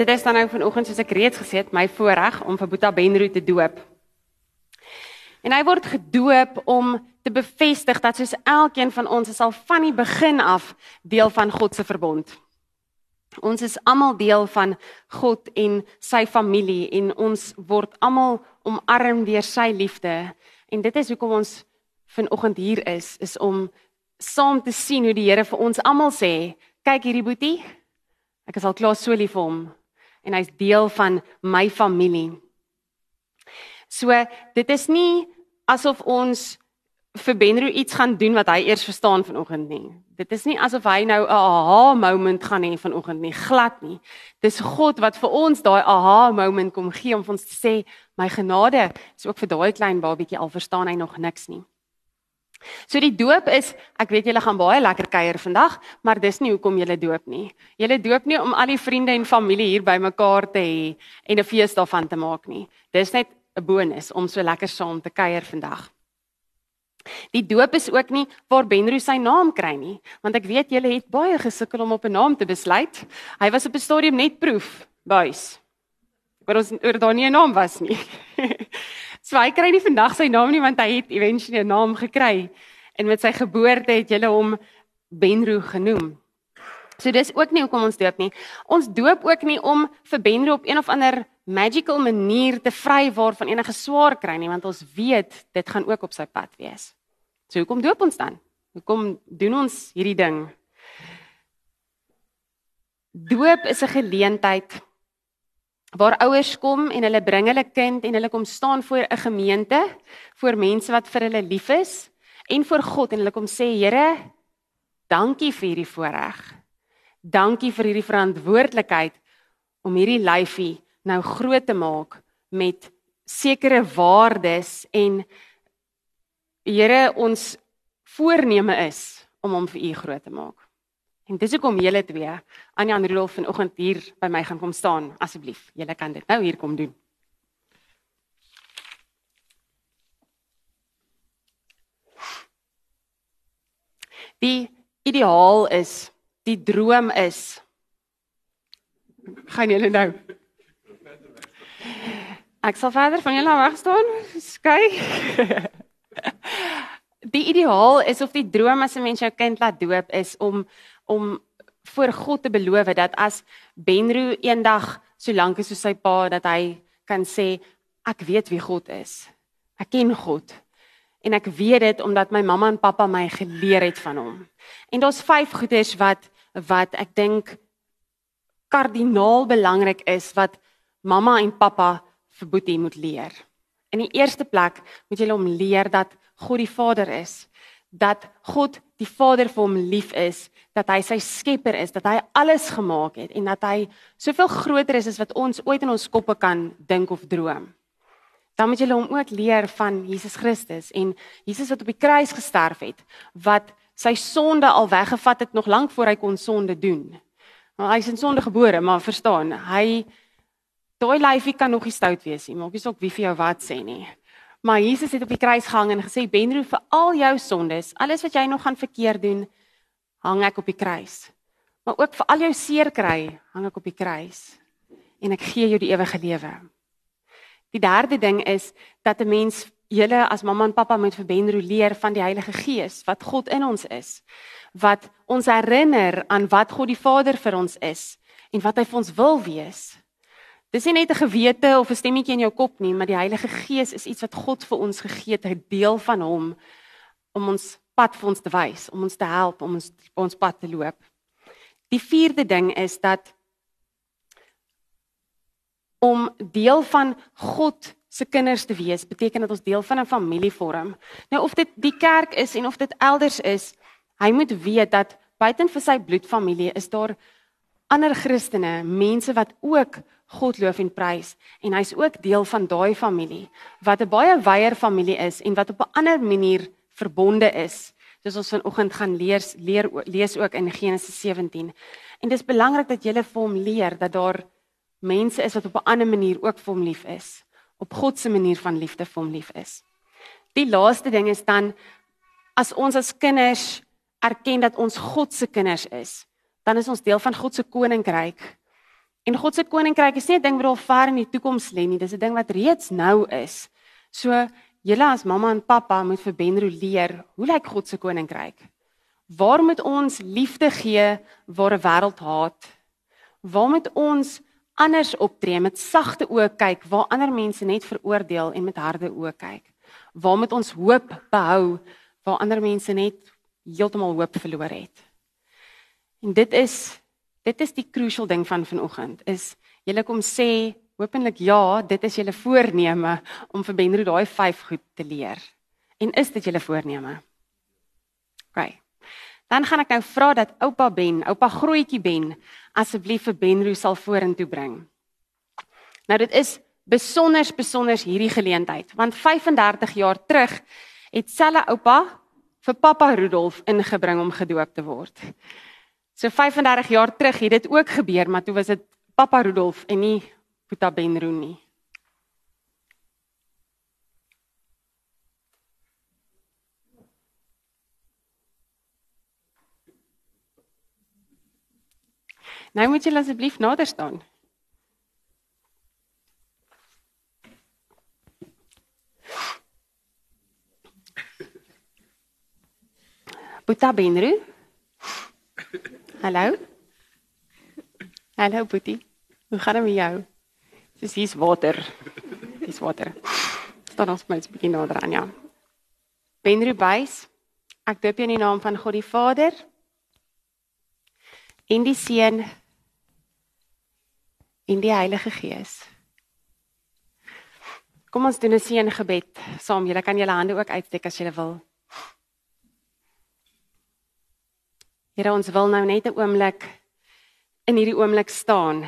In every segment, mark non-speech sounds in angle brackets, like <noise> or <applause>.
Dit is dan nou vanoggend soos ek reeds gesê het, my voorreg om vir Boeta Benro te doop. En hy word gedoop om te bevestig dat soos elkeen van ons is al van die begin af deel van God se verbond. Ons is almal deel van God en sy familie en ons word almal omarm deur sy liefde. En dit is hoekom ons vanoggend hier is, is om saam te sien hoe die Here vir ons almal sê, kyk hierdie boetie. Ek is al klaar so lief vir hom en hy's deel van my familie. So dit is nie asof ons vir Benro iets gaan doen wat hy eers verstaan vanoggend nie. Dit is nie asof hy nou 'n aha moment gaan hê vanoggend nie, glad nie. Dis God wat vir ons daai aha moment kom gee om ons te sê my genade is ook vir daai klein babietjie al verstaan hy nog niks nie. So die doop is, ek weet julle gaan baie lekker kuier vandag, maar dis nie hoekom julle doop nie. Julle doop nie om al die vriende en familie hier bymekaar te hê en 'n fees daarvan te maak nie. Dis net 'n bonus om so lekker saam te kuier vandag. Die doop is ook nie waar Benro sy naam kry nie, want ek weet julle het baie gesukkel om op 'n naam te besluit. Hy was op 'n stadium net proef, buis. Maar ons oor daar nie 'n naam was nie. <laughs> so hy kry nie vandag sy naam nie want hy het eventueel 'n naam gekry en met sy geboorte het julle hom Benro genoem. So dis ook nie hoekom ons doop nie. Ons doop ook nie om vir Benro op een of ander magical manier te vry waar van enige swaar kry nie want ons weet dit gaan ook op sy pad wees. So hoekom doop ons dan? Hoekom doen ons hierdie ding? Doop is 'n geleentheid waar ouers kom en hulle bring hulle kind en hulle kom staan voor 'n gemeente, voor mense wat vir hulle lief is en voor God en hulle kom sê Here, dankie vir hierdie voorreg. Dankie vir hierdie verantwoordelikheid om hierdie lyfie nou groot te maak met sekere waardes en Here ons voorneme is om hom vir u groot te maak. En dis hoekom julle twee, Anja en Rudolf vanoggend hier by my gaan kom staan asseblief. Julle kan dit nou hier kom doen. Die ideaal is, die droom is gaan julle nou Ek sal verder van julle weg staan. Skei. <laughs> Die ideaal is of die droom as 'n mens jou kind laat doop is om om voor God te beloof dat as Benro eendag so lank is soos sy pa dat hy kan sê ek weet wie God is. Ek ken God. En ek weet dit omdat my mamma en pappa my geleer het van hom. En daar's vyf goeders wat wat ek dink kardinaal belangrik is wat mamma en pappa vir Boetie moet leer. In die eerste plek moet jy hom leer dat God die Vader is, dat God die Vader vir hom lief is, dat hy sy skepper is, dat hy alles gemaak het en dat hy soveel groter is as wat ons ooit in ons koppe kan dink of droom. Dan moet jy hom ook leer van Jesus Christus en Jesus wat op die kruis gesterf het, wat sy sonde al weggevat het nog lank voor hy kon sonde doen. Maar hy is in sonde gebore, maar verstaan, hy Daai lyfie kan nog nie stout wees nie. Maak nie saak wie vir jou wat sê nie. Maar Jesus het op die kruis gehang en gesê Benro vir al jou sondes, alles wat jy nog gaan verkeerd doen, hang ek op die kruis. Maar ook vir al jou seer kry, hang ek op die kruis. En ek gee jou die ewige lewe. Die derde ding is dat 'n mens julle as mamma en pappa moet vir Benro leer van die Heilige Gees wat God in ons is. Wat ons herinner aan wat God die Vader vir ons is en wat hy vir ons wil wees. Dis nie net 'n gewete of 'n stemmetjie in jou kop nie, maar die Heilige Gees is iets wat God vir ons gegee het, 'n deel van hom om ons pad vir ons te wys, om ons te help om ons ons pad te loop. Die vierde ding is dat om deel van God se kinders te wees, beteken dat ons deel van 'n familie vorm. Nou of dit die kerk is en of dit elders is, hy moet weet dat buiten vir sy bloedfamilie is daar ander Christene, mense wat ook God loof en prys en hy's ook deel van daai familie wat 'n baie wyeer familie is en wat op 'n ander manier verbonde is. Soos ons vanoggend gaan leer leer lees ook in Genesis 17. En dis belangrik dat jy vir hom leer dat daar mense is wat op 'n ander manier ook vir hom lief is, op God se manier van liefde vir hom lief is. Die laaste ding is dan as ons as kinders erken dat ons God se kinders is, dan is ons deel van God se koninkryk En God se koninkryk is nie 'n ding wat al ver in die toekoms lê nie, dis 'n ding wat reeds nou is. So julle as mamma en pappa moet vir Benro leer, hoe lyk God se koninkryk? Waar moet ons liefde gee waar 'n wêreld haat? Waar moet ons anders optree met sagte oë kyk waar ander mense net veroordeel en met harde oë kyk? Waar moet ons hoop behou waar ander mense net heeltemal hoop verloor het? En dit is dit is die crucial ding van vanoggend is julle kom sê hopelik ja, dit is julle voorneme om vir Benro daai 5 goed te leer. En is dit julle voorneme? OK. Dan gaan ek nou vra dat oupa Ben, oupa grootjie Ben, asseblief vir Benro sal vorentoe bring. Nou dit is besonder besonder hierdie geleentheid want 35 jaar terug het selle oupa vir pappa Rudolf ingebring om gedoop te word. So 35 jaar terug het dit ook gebeur, maar toe was dit Papa Rudolf en nie Puta Benro nie. Nou moet jy asseblief nader staan. Puta Benro. Hallo. Hallo Boetie. Hoe gaan dit met jou? Dis hier's water. Dis water. Staan ons net 'n bietjie nader aan ja. Benru Buys. Ek doop jou in die naam van God die Vader en die Seun en die Heilige Gees. Kom ons doen 'n seën gebed saam. Julle kan julle hande ook uitsteek as julle wil. Here ons wil nou net 'n oomblik in hierdie oomblik staan.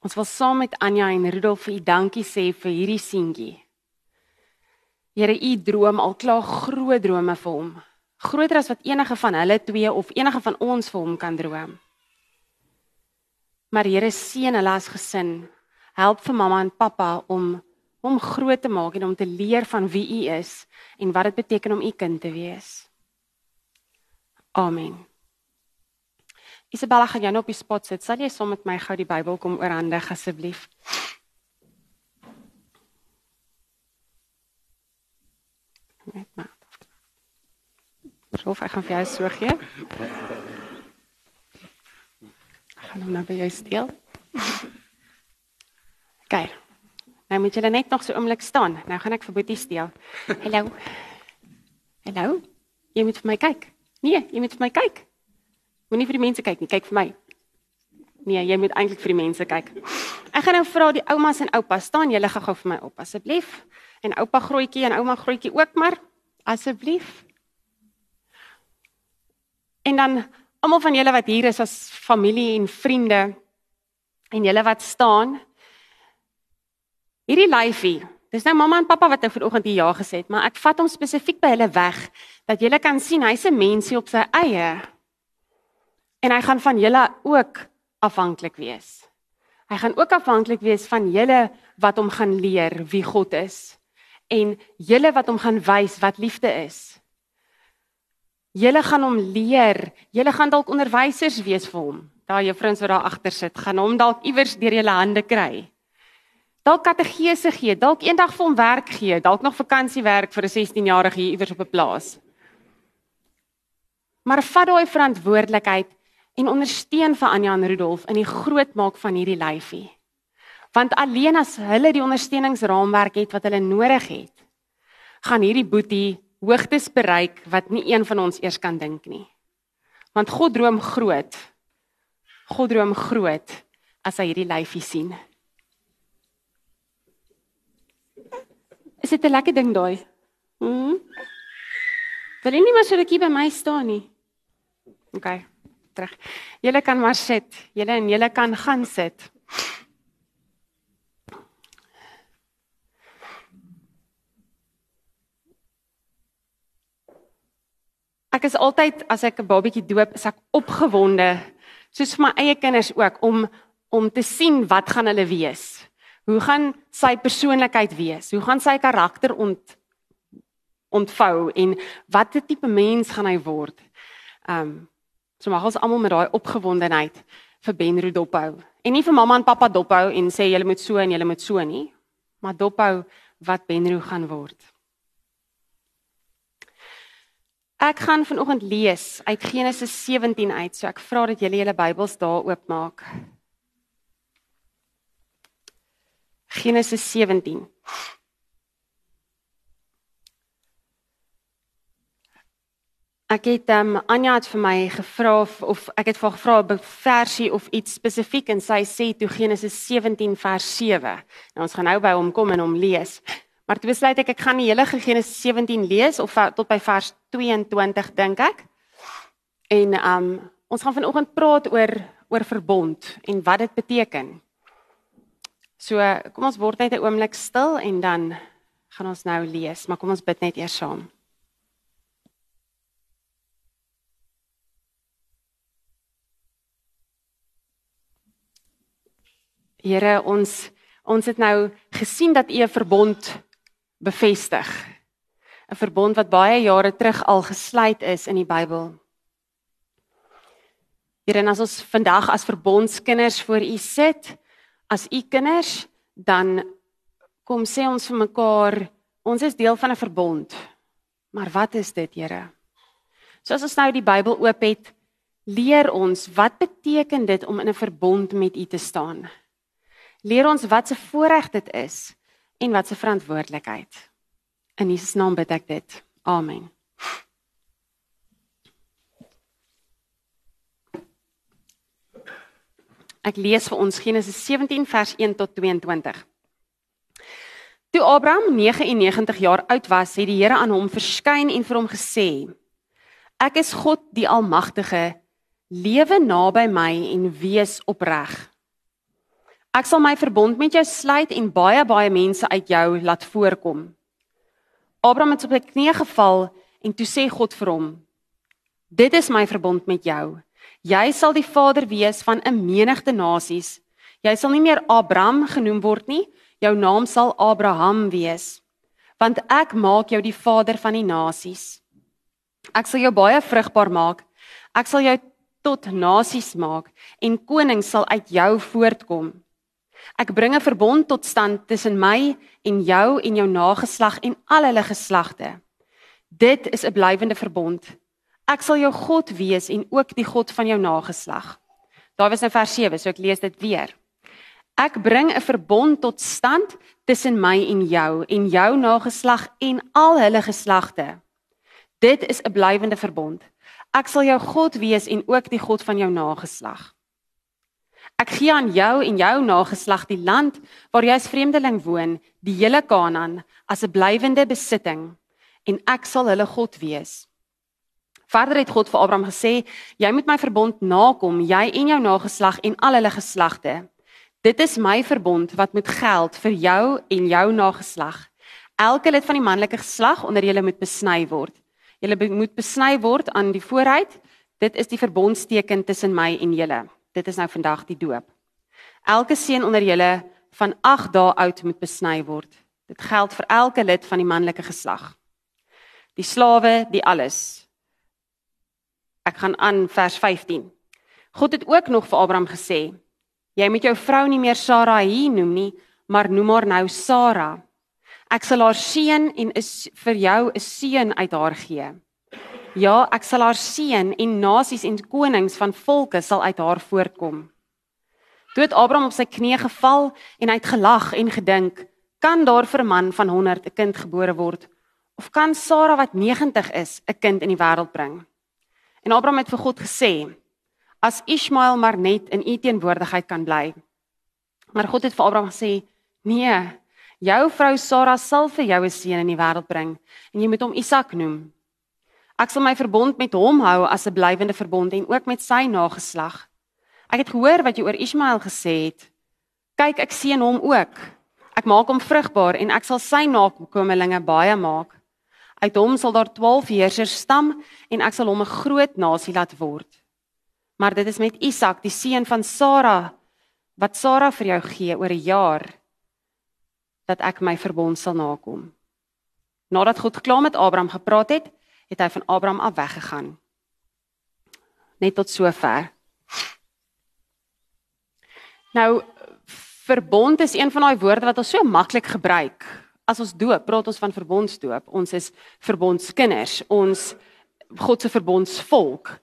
Ons wil saam met Anja en Rudolf vir u dankie sê vir hierdie seentjie. Here, u droom al klaar groot drome vir hom. Groter as wat enige van hulle twee of enige van ons vir hom kan droom. Maar Here seën hulle as gesin. Help vir mamma en pappa om om groot te maak en om te leer van wie U is en wat dit beteken om U kind te wees. Amen. Isabella gaan jou nou op die spot sit. Sal jy saam met my gou die Bybel kom oorhandig asseblief? Net maar. Rolf, ek gaan vir jou so gee. Ek gaan hom nou by jou steel. <laughs> Kyk. Nou moet julle net nog so oomblik staan. Nou gaan ek vir Boetie steel. <laughs> Hallo. Hallo. Jy moet vir my kyk. Nee, jy moet vir my kyk. Moenie vir die mense kyk nie, kyk vir my. Nee, jy moet eintlik vir die mense kyk. Ek gaan nou vra die oumas en oupas, staan julle gou-gou vir my op asseblief. En oupa grootjie en ouma grootjie ook maar asseblief. En dan almal van julle wat hier is as familie en vriende en julle wat staan, Hierdie lyfie. Dis nou mamma en pappa wat nou vanoggend hier ja gesê het, maar ek vat hom spesifiek by hulle weg dat julle kan sien hy's 'n mensie op sy eie. En hy gaan van julle ook afhanklik wees. Hy gaan ook afhanklik wees van julle wat hom gaan leer wie God is en julle wat hom gaan wys wat liefde is. Julle gaan hom leer. Julle gaan dalk onderwysers wees vir hom. Daar juffrouens wat daar agter sit, gaan hom dalk iewers deur julle hande kry dalk kategese gee, dalk eendag vir hom werk gee, dalk nog vakansiewerk vir 'n 16-jarige hier iewers op 'n plaas. Maar vat daai verantwoordelikheid en ondersteun vir Anja en Rudolf in die grootmaak van hierdie lyfie. Want alleen as hulle die ondersteuningsraamwerk het wat hulle nodig het, gaan hierdie boetie hoogtes bereik wat nie een van ons eers kan dink nie. Want God droom groot. God droom groot as hy hierdie lyfie sien. Is dit 'n lekker ding daai? Mhm. Wil jy nie maar so rukkie by my staan nie? OK. Terug. Julle kan maar sit. Julle en julle kan gaan sit. Ek is altyd as ek 'n babatjie doop, is ek opgewonde, soos vir my eie kinders ook om om te sien wat gaan hulle wees. Hoe gaan sy persoonlikheid wees? Hoe gaan sy karakter ont ontvou en watter tipe mens gaan hy word? Um So mag ons almal met daai opgewondenheid vir Benro dophou. En nie vir mamma en pappa dophou en sê julle moet so en julle moet so nie, maar dophou wat Benro gaan word. Ek gaan vanoggend lees uit Genesis 17 uit, so ek vra dat julle julle Bybels daar oopmaak. Genesis 17. Ek het um, Anja het vir my gevra of, of ek het vir gevra 'n versie of iets spesifiek en sy sê toe Genesis 17 vers 7. Nou ons gaan nou by hom kom en hom lees. Maar toe besluit ek ek gaan die hele Genesis 17 lees of tot by vers 22 dink ek. En um ons gaan vanoggend praat oor oor verbond en wat dit beteken. So kom ons word net 'n oomblik stil en dan gaan ons nou lees, maar kom ons bid net eers saam. Here ons ons het nou gesien dat U 'n verbond bevestig. 'n Verbond wat baie jare terug al gesluit is in die Bybel. Here, en as ons vandag as verbondskinders voor U sit, as U kinders, dan kom sê ons vir mekaar, ons is deel van 'n verbond. Maar wat is dit, Here? So as ons nou die Bybel oop het, leer ons wat beteken dit om in 'n verbond met U te staan? leer ons wat se voorreg dit is en wat se verantwoordelikheid. In Jesus naam bid ek dit. Amen. Ek lees vir ons Genesis 17 vers 1 tot 22. Toe Abraham 99 jaar oud was, het die Here aan hom verskyn en vir hom gesê: Ek is God die Almagtige. Lewe naby my en wees opreg. Ek sal my verbond met jou sluit en baie baie mense uit jou laat voorkom. Abraham het op sy knieë geval en toe sê God vir hom: Dit is my verbond met jou. Jy sal die vader wees van 'n menigte nasies. Jy sal nie meer Abraham genoem word nie, jou naam sal Abraham wees, want ek maak jou die vader van die nasies. Ek sal jou baie vrugbaar maak. Ek sal jou tot nasies maak en konings sal uit jou voortkom. Ek bring 'n verbond tot stand tussen my en jou en jou nageslag en al hulle geslagte. Dit is 'n blywende verbond. Ek sal jou God wees en ook die God van jou nageslag. Daar was nou vers 7, so ek lees dit weer. Ek bring 'n verbond tot stand tussen my en jou en jou nageslag en al hulle geslagte. Dit is 'n blywende verbond. Ek sal jou God wees en ook die God van jou nageslag. Ek gee aan jou en jou nageslag die land waar jy as vreemdeling woon, die hele Kanaan, as 'n blywende besitting en ek sal hulle God wees. Verder het God vir Abraham gesê, jy moet my verbond nakom, jy en jou nageslag en al hulle geslagte. Dit is my verbond wat moet geld vir jou en jou nageslag. Elke lid van die manlike geslag onder julle moet besny word. Julle moet besny word aan die vooruit. Dit is die verbondsteken tussen my en julle. Dit is nou vandag die doop. Elke seun onder julle van 8 dae oud moet besny word. Dit geld vir elke lid van die manlike geslag. Die slawe, die alles. Ek gaan aan vers 15. God het ook nog vir Abraham gesê: Jy moet jou vrou nie meer Sarai noem nie, maar noem haar nou Sara. Ek sal haar seën en is vir jou 'n seun uit haar gee. Ja, ek sal haar seën en nasies en konings van volke sal uit haar voortkom. Toe het Abraham op sy knieë geval en hy het gelag en gedink: Kan daar vir 'n man van 100 'n kind gebore word? Of kan Sara wat 90 is 'n kind in die wêreld bring? En Abraham het vir God gesê: As Ismael maar net in u teenwoordigheid kan bly. Maar God het vir Abraham gesê: Nee, jou vrou Sara sal vir jou 'n seun in die wêreld bring en jy moet hom Isak noem. Ek sal my verbond met hom hou as 'n blywende verbond en ook met sy nageslag. Ek het gehoor wat jy oor Ismael gesê het. Kyk, ek sien hom ook. Ek maak hom vrugbaar en ek sal sy nakomelinge baie maak. Uit hom sal daar 12 heersers stam en ek sal hom 'n groot nasie laat word. Maar dit is met Isak, die seun van Sara, wat Sara vir jou gee oor 'n jaar dat ek my verbond sal nakom. Nadat God klaar met Abraham gepraat het, het hy van Abraham af weggegaan. Net tot sover. Nou verbond is een van daai woorde wat ons so maklik gebruik. As ons doop, praat ons van verbondsdoop. Ons is verbondskinders. Ons God se verbondsvolk.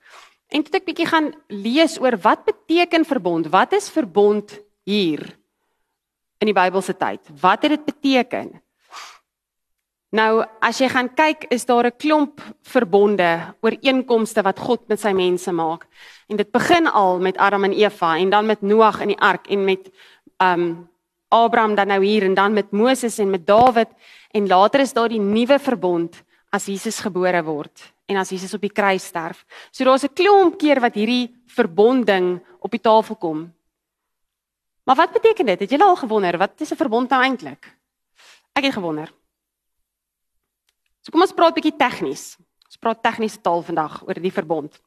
En toe ek bietjie gaan lees oor wat beteken verbond? Wat is verbond hier in die Bybelse tyd? Wat het dit beteken? Nou, as jy gaan kyk, is daar 'n klomp verbonde, ooreenkomste wat God met sy mense maak. En dit begin al met Adam en Eva en dan met Noag in die ark en met um Abraham dan nou hier en dan met Moses en met Dawid en later is daar die nuwe verbond as Jesus gebore word en as Jesus op die kruis sterf. So daar's 'n klomp keer wat hierdie verbonding op die tafel kom. Maar wat beteken dit? Het julle al gewonder wat is 'n verbond nou eintlik? Ek het gewonder. So kom ons praat 'n bietjie tegnies. Ons praat tegniese taal vandag oor die verbond.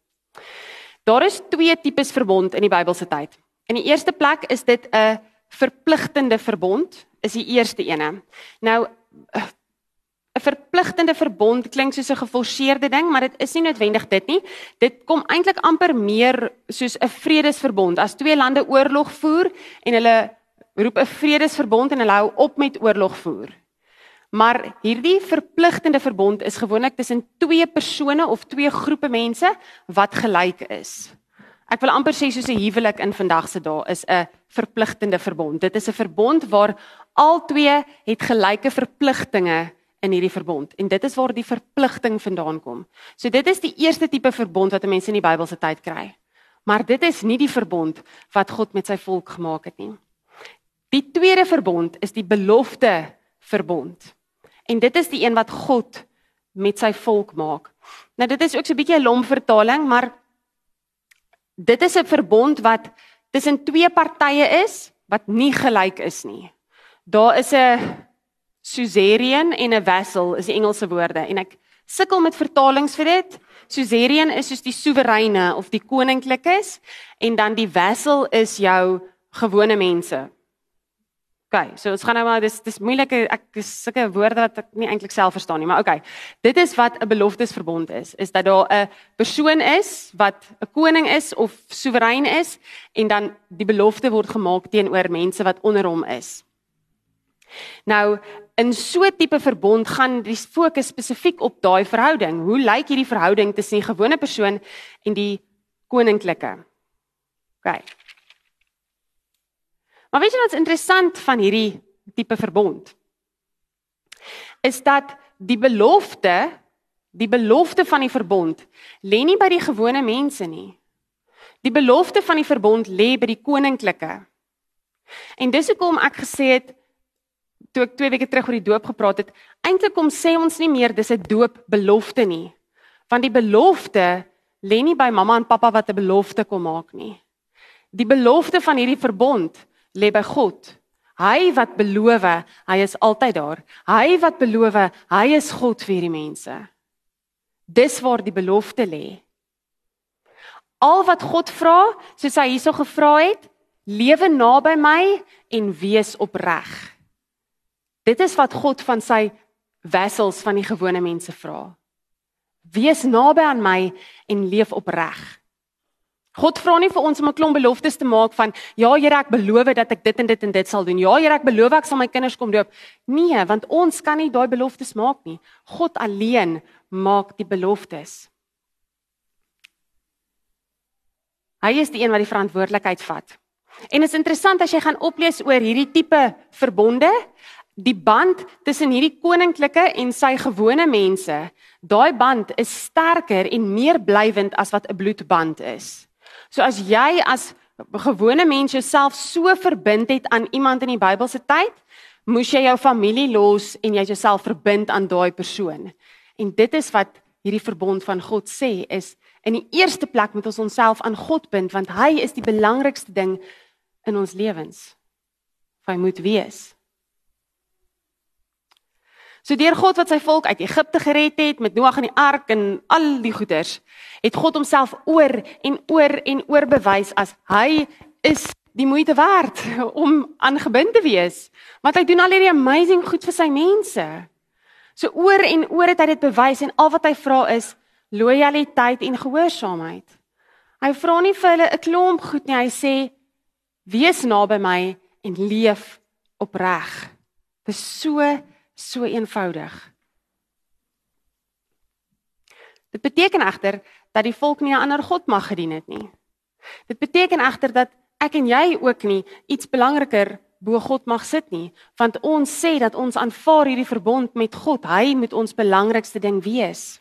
Daar is twee tipes verbond in die Bybelse tyd. In die eerste plek is dit 'n verpligtende verbond, is die eerste ene. Nou 'n verpligtende verbond klink soos 'n geforseerde ding, maar dit is nie noodwendig dit nie. Dit kom eintlik amper meer soos 'n vredesverbond. As twee lande oorlog voer en hulle roep 'n vredesverbond en hulle hou op met oorlog voer. Maar hierdie verpligtende verbond is gewoonlik tussen twee persone of twee groepe mense wat gelyk is. Ek wil amper sê soos 'n huwelik in vandag se dae is 'n verpligtende verbond. Dit is 'n verbond waar al twee het gelyke verpligtinge in hierdie verbond en dit is waar die verpligting vandaan kom. So dit is die eerste tipe verbond wat mense in die Bybelse tyd kry. Maar dit is nie die verbond wat God met sy volk gemaak het nie. Die tweede verbond is die belofte verbond. En dit is die een wat God met sy volk maak. Nou dit is ook so 'n bietjie 'n lom vertaling, maar dit is 'n verbond wat tussen twee partye is wat nie gelyk is nie. Daar is 'n suzerain en 'n vassal is die Engelse woorde en ek sukkel met vertalings vir dit. Suzerain is soos die soewereine of die koninklikes en dan die vassal is jou gewone mense. OK, so ons gaan nou maar dis dis moeilike ek is sulke woorde wat ek nie eintlik self verstaan nie, maar OK. Dit is wat 'n beloftesverbond is, is dat daar 'n persoon is wat 'n koning is of soewerein is en dan die belofte word gemaak teenoor mense wat onder hom is. Nou, in so 'n tipe verbond gaan die fokus spesifiek op daai verhouding. Hoe lyk hierdie verhouding tussen die gewone persoon en die koninklike? OK. Maar weet jy wat interessant van hierdie tipe verbond? Is dat die belofte, die belofte van die verbond lê nie by die gewone mense nie. Die belofte van die verbond lê by die koninklike. En dis hoekom ek gesê het toe ek 2 weke terug oor die doop gepraat het, eintlik kom sê ons nie meer dis 'n doopbelofte nie. Want die belofte lê nie by mamma en pappa wat 'n belofte kom maak nie. Die belofte van hierdie verbond lê by God. Hy wat beloof, hy is altyd daar. Hy wat beloof, hy is God vir hierdie mense. Dis waar die belofte lê. Al wat God vra, soos hy hierso gevra het, lewe naby my en wees opreg. Dit is wat God van sy wessels van die gewone mense vra. Wees naby aan my en leef opreg. God vra nie vir ons om 'n klomp beloftes te maak van ja Here ek beloof dat ek dit en dit en dit sal doen. Ja Here ek beloof ek sal my kinders kom doop. Nee, want ons kan nie daai beloftes maak nie. God alleen maak die beloftes. Hy is die een wat die verantwoordelikheid vat. En dit is interessant as jy gaan oplees oor hierdie tipe verbonde, die band tussen hierdie koninklike en sy gewone mense, daai band is sterker en meer blywend as wat 'n bloedband is. So as jy as gewone mens jouself so verbind het aan iemand in die Bybelse tyd, moes jy jou familie los en jy jouself verbind aan daai persoon. En dit is wat hierdie verbond van God sê is in die eerste plek moet ons onsself aan God bind want hy is die belangrikste ding in ons lewens. Hy moet wees. So deur God wat sy volk uit Egipte gered het met Noag in die ark en al die goeders, het God homself oor en oor en oor bewys as hy is die moeite werd <laughs> om aangebind te wees. Want hy doen al hierdie amazing goed vir sy mense. So oor en oor het hy dit bewys en al wat hy vra is loyaliteit en gehoorsaamheid. Hy vra nie vir hulle 'n klomp goed nie. Hy sê wees naby my en leef opreg. Dit is so so eenvoudig. Dit beteken egter dat die volk nie 'n ander god mag gedien het nie. Dit beteken egter dat ek en jy ook nie iets belangriker bo God mag sit nie, want ons sê dat ons aanvaar hierdie verbond met God. Hy moet ons belangrikste ding wees.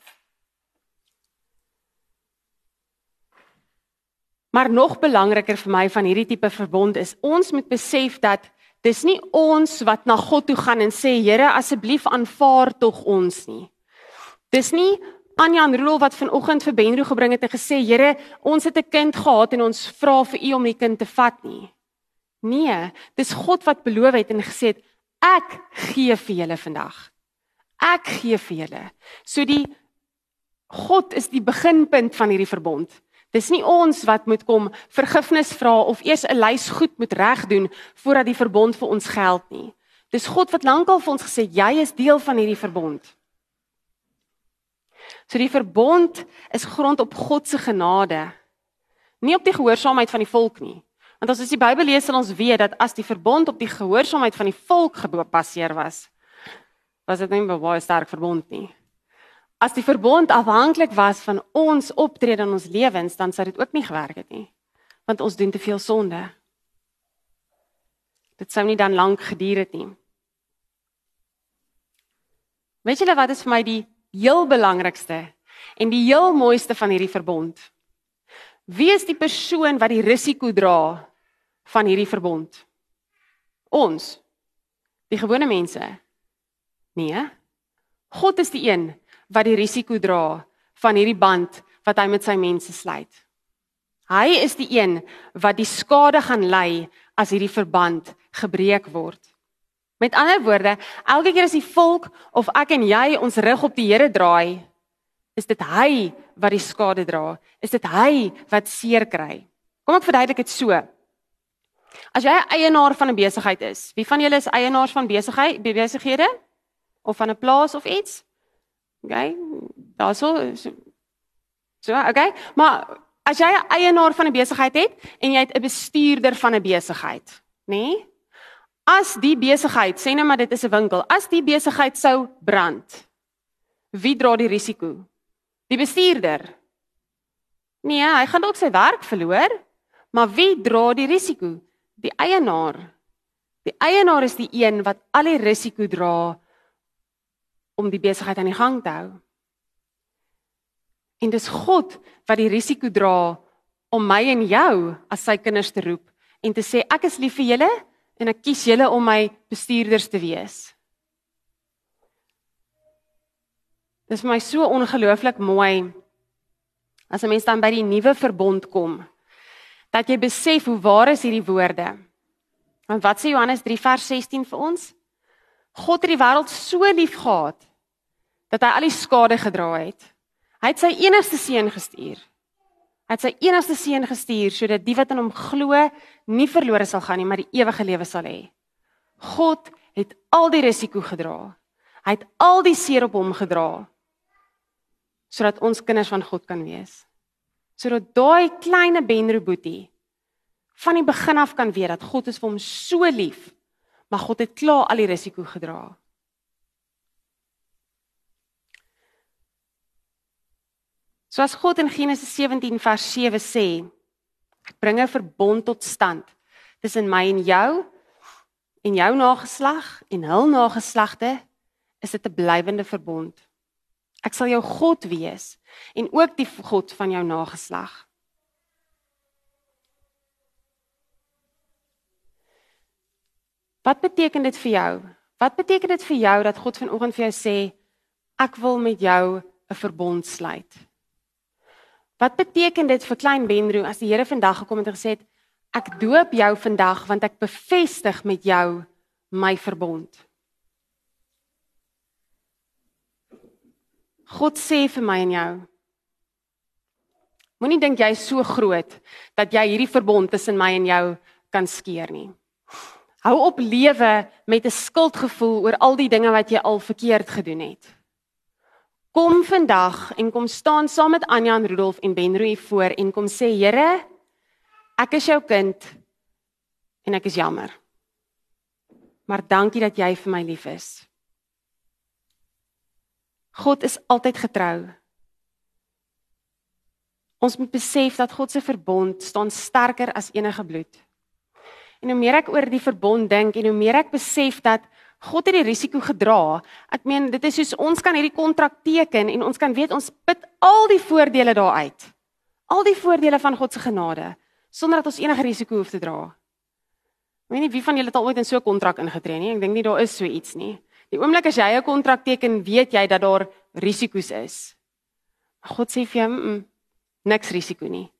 Maar nog belangriker vir my van hierdie tipe verbond is ons moet besef dat dis nie ons wat na God toe gaan en sê Here asseblief aanvaar tog ons nie. Dis nie Anja en Rudolf wat vanoggend vir Benro gebring het en gesê, Here, ons het 'n kind gehad en ons vra vir U om die kind te vat nie. Nee, dis God wat beloof het en gesê het, ek gee vir julle vandag. Ek gee vir julle. So die God is die beginpunt van hierdie verbond. Dis nie ons wat moet kom vergifnis vra of eers 'n lys goed moet regdoen voordat die verbond vir ons geld nie. Dis God wat lankal vir ons gesê jy is deel van hierdie verbond. So die verbond is grond op God se genade. Nie op die gehoorsaamheid van die volk nie. Want as ons die Bybel lees, sal ons weet dat as die verbond op die gehoorsaamheid van die volk gebaseer was, was dit nie 'n baie sterk verbond nie. As die verbond afhanklik was van ons optrede in ons lewens, dan sou dit ook nie gewerk het nie. Want ons doen te veel sonde. Dit sou nie dan lank geduur het nie. Weet julle wat is vir my die heel belangrikste en die heel mooiste van hierdie verbond. Wie is die persoon wat die risiko dra van hierdie verbond? Ons. Die gewone mense. Nee. God is die een wat die risiko dra van hierdie band wat hy met sy mense sluit. Hy is die een wat die skade gaan ly as hierdie verband gebreek word. Met ander woorde, elke keer as die volk of ek en jy ons rug op die Here draai, is dit hy wat die skade dra. Is dit hy wat seer kry. Kom ek verduidelik dit so. As jy 'n eienaar van 'n besigheid is, wie van julle is eienaars van besigheid, besighede of van 'n plaas of iets? OK. Daarso so, so OK. Maar as jy 'n eienaar van 'n besigheid het en jy het 'n bestuurder van 'n besigheid, nê? Nee? As die besigheid, sê nou maar dit is 'n winkel, as die besigheid sou brand, wie dra die risiko? Die bestuurder. Nee, hy gaan dalk sy werk verloor, maar wie dra die risiko? Die eienaar. Die eienaar is die een wat al die risiko dra om die besigheid aan die gang te hou. En dis God wat die risiko dra om my en jou as sy kinders te roep en te sê ek is lief vir julle en ek kies julle om my bestuurders te wees. Dit is my so ongelooflik mooi as 'n mens dan by die nuwe verbond kom dat jy besef hoe waar is hierdie woorde. Want wat sê Johannes 3 vers 16 vir ons? God het die wêreld so lief gehad dat hy al die skade gedra het. Hy het sy enigste seun gestuur Hy het sy enigste seun gestuur sodat die wat in hom glo nie verlore sal gaan nie, maar die ewige lewe sal hê. God het al die risiko gedra. Hy het al die seer op hom gedra sodat ons kinders van God kan wees. Sodat daai klein Benro boetie van die begin af kan weet dat God is vir hom so lief, maar God het klaar al die risiko gedra. Soos God in Genesis 17 vers 7 sê, ek bring 'n verbond tot stand tussen my en jou en jou nageslag en hul nageslagte, is dit 'n blywende verbond. Ek sal jou God wees en ook die God van jou nageslag. Wat beteken dit vir jou? Wat beteken dit vir jou dat God vanoggend vir jou sê ek wil met jou 'n verbond sluit? Wat beteken dit vir klein Benro as die Here vandag gekom het en gesê het ek doop jou vandag want ek bevestig met jou my verbond. God sê vir my en jou Moenie dink jy is so groot dat jy hierdie verbond tussen my en jou kan skeer nie. Hou op lewe met 'n skuldgevoel oor al die dinge wat jy al verkeerd gedoen het. Kom vandag en kom staan saam met Anja en Rudolf en Benroe voor en kom sê Here, ek is jou kind en ek is jammer. Maar dankie dat jy vir my lief is. God is altyd getrou. Ons moet besef dat God se verbond staan sterker as enige bloed. En hoe meer ek oor die verbond dink en hoe meer ek besef dat God het die risiko gedra. Ek meen dit is soos ons kan hierdie kontrak teken en ons kan weet ons put al die voordele daaruit. Al die voordele van God se genade sonder dat ons enige risiko hoef te dra. Ek weet nie wie van julle het al ooit in so 'n kontrak ingetree nie. Ek dink nie daar is so iets nie. Die oomblik as jy 'n kontrak teken, weet jy dat daar risiko's is. God sê vir jou, mm -mm, niks risiko nie.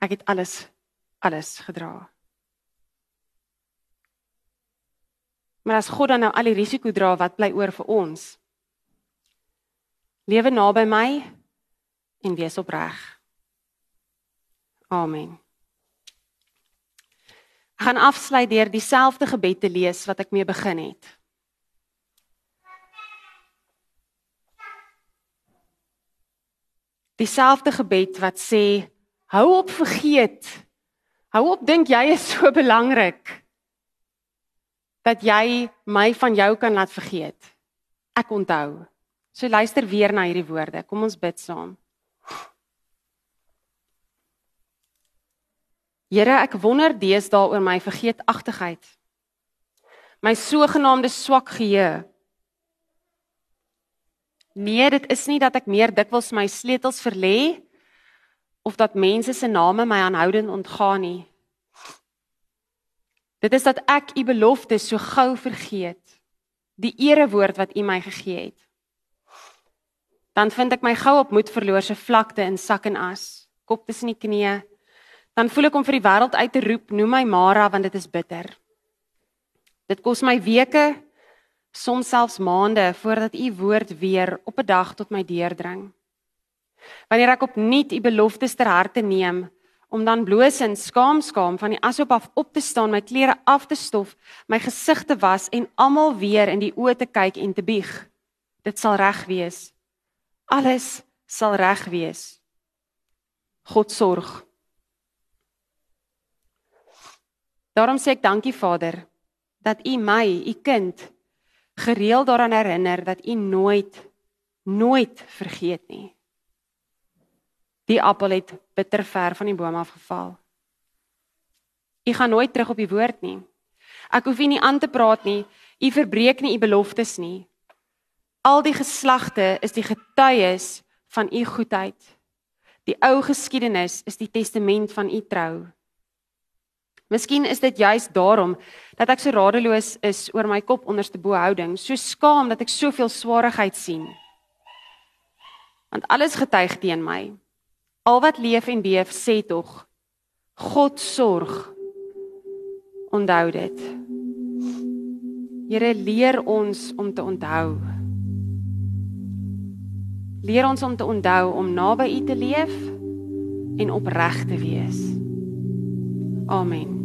Ek het alles alles gedra. Maar as God dan nou al die risiko dra, wat bly oor vir ons? Lewe naby my en wees opreg. Amen. Ek gaan afsluit deur dieselfde gebed te lees wat ek mee begin het. Dieselfde gebed wat sê hou op vergeet. Hou op dink jy is so belangrik dat jy my van jou kan laat vergeet. Ek onthou. So luister weer na hierdie woorde. Kom ons bid saam. Here, ek wonder deesdae oor my vergeetachtigheid. My sogenaamde swak geheue. Nee, dit is nie dat ek meer dikwels my sleutels verlê of dat mense se name my aanhoudend ontgaan nie. Dit is dat ek u beloftes so gou vergeet. Die erewoord wat u my gegee het. Dan vind ek my gou op moed verloorse vlakte in sak en as, kop tussen die knieë. Dan voel ek om vir die wêreld uit te roep, noem my Mara want dit is bitter. Dit kos my weke, soms selfs maande voordat u woord weer op 'n dag tot my deurdring. Wanneer ek opnuut u beloftes ter harte neem, om dan bloos en skaam skaam van die asop af op te staan, my klere af te stof, my gesig te was en almal weer in die oë te kyk en te bieg. Dit sal reg wees. Alles sal reg wees. God sorg. Daarom sê ek dankie Vader dat U my, U kind, gereeld daaraan herinner dat U nooit nooit vergeet nie. Die appel het bitter ver van die boom af geval. U gaan nooit terug op die woord nie. Ek hoef u nie aan te praat nie. U verbreek nie u beloftes nie. Al die geslagte is die getuies van u goedheid. Die ou geskiedenis is die testament van u trou. Miskien is dit juis daarom dat ek so radeloos is oor my kop onderste bo houding, so skaam dat ek soveel swaarigheid sien. Want alles getuig teen my. Al wat leef en beef sê tog God sorg. Onthou dit. Here leer ons om te onthou. Leer ons om te onthou om naby U te leef en opreg te wees. Amen.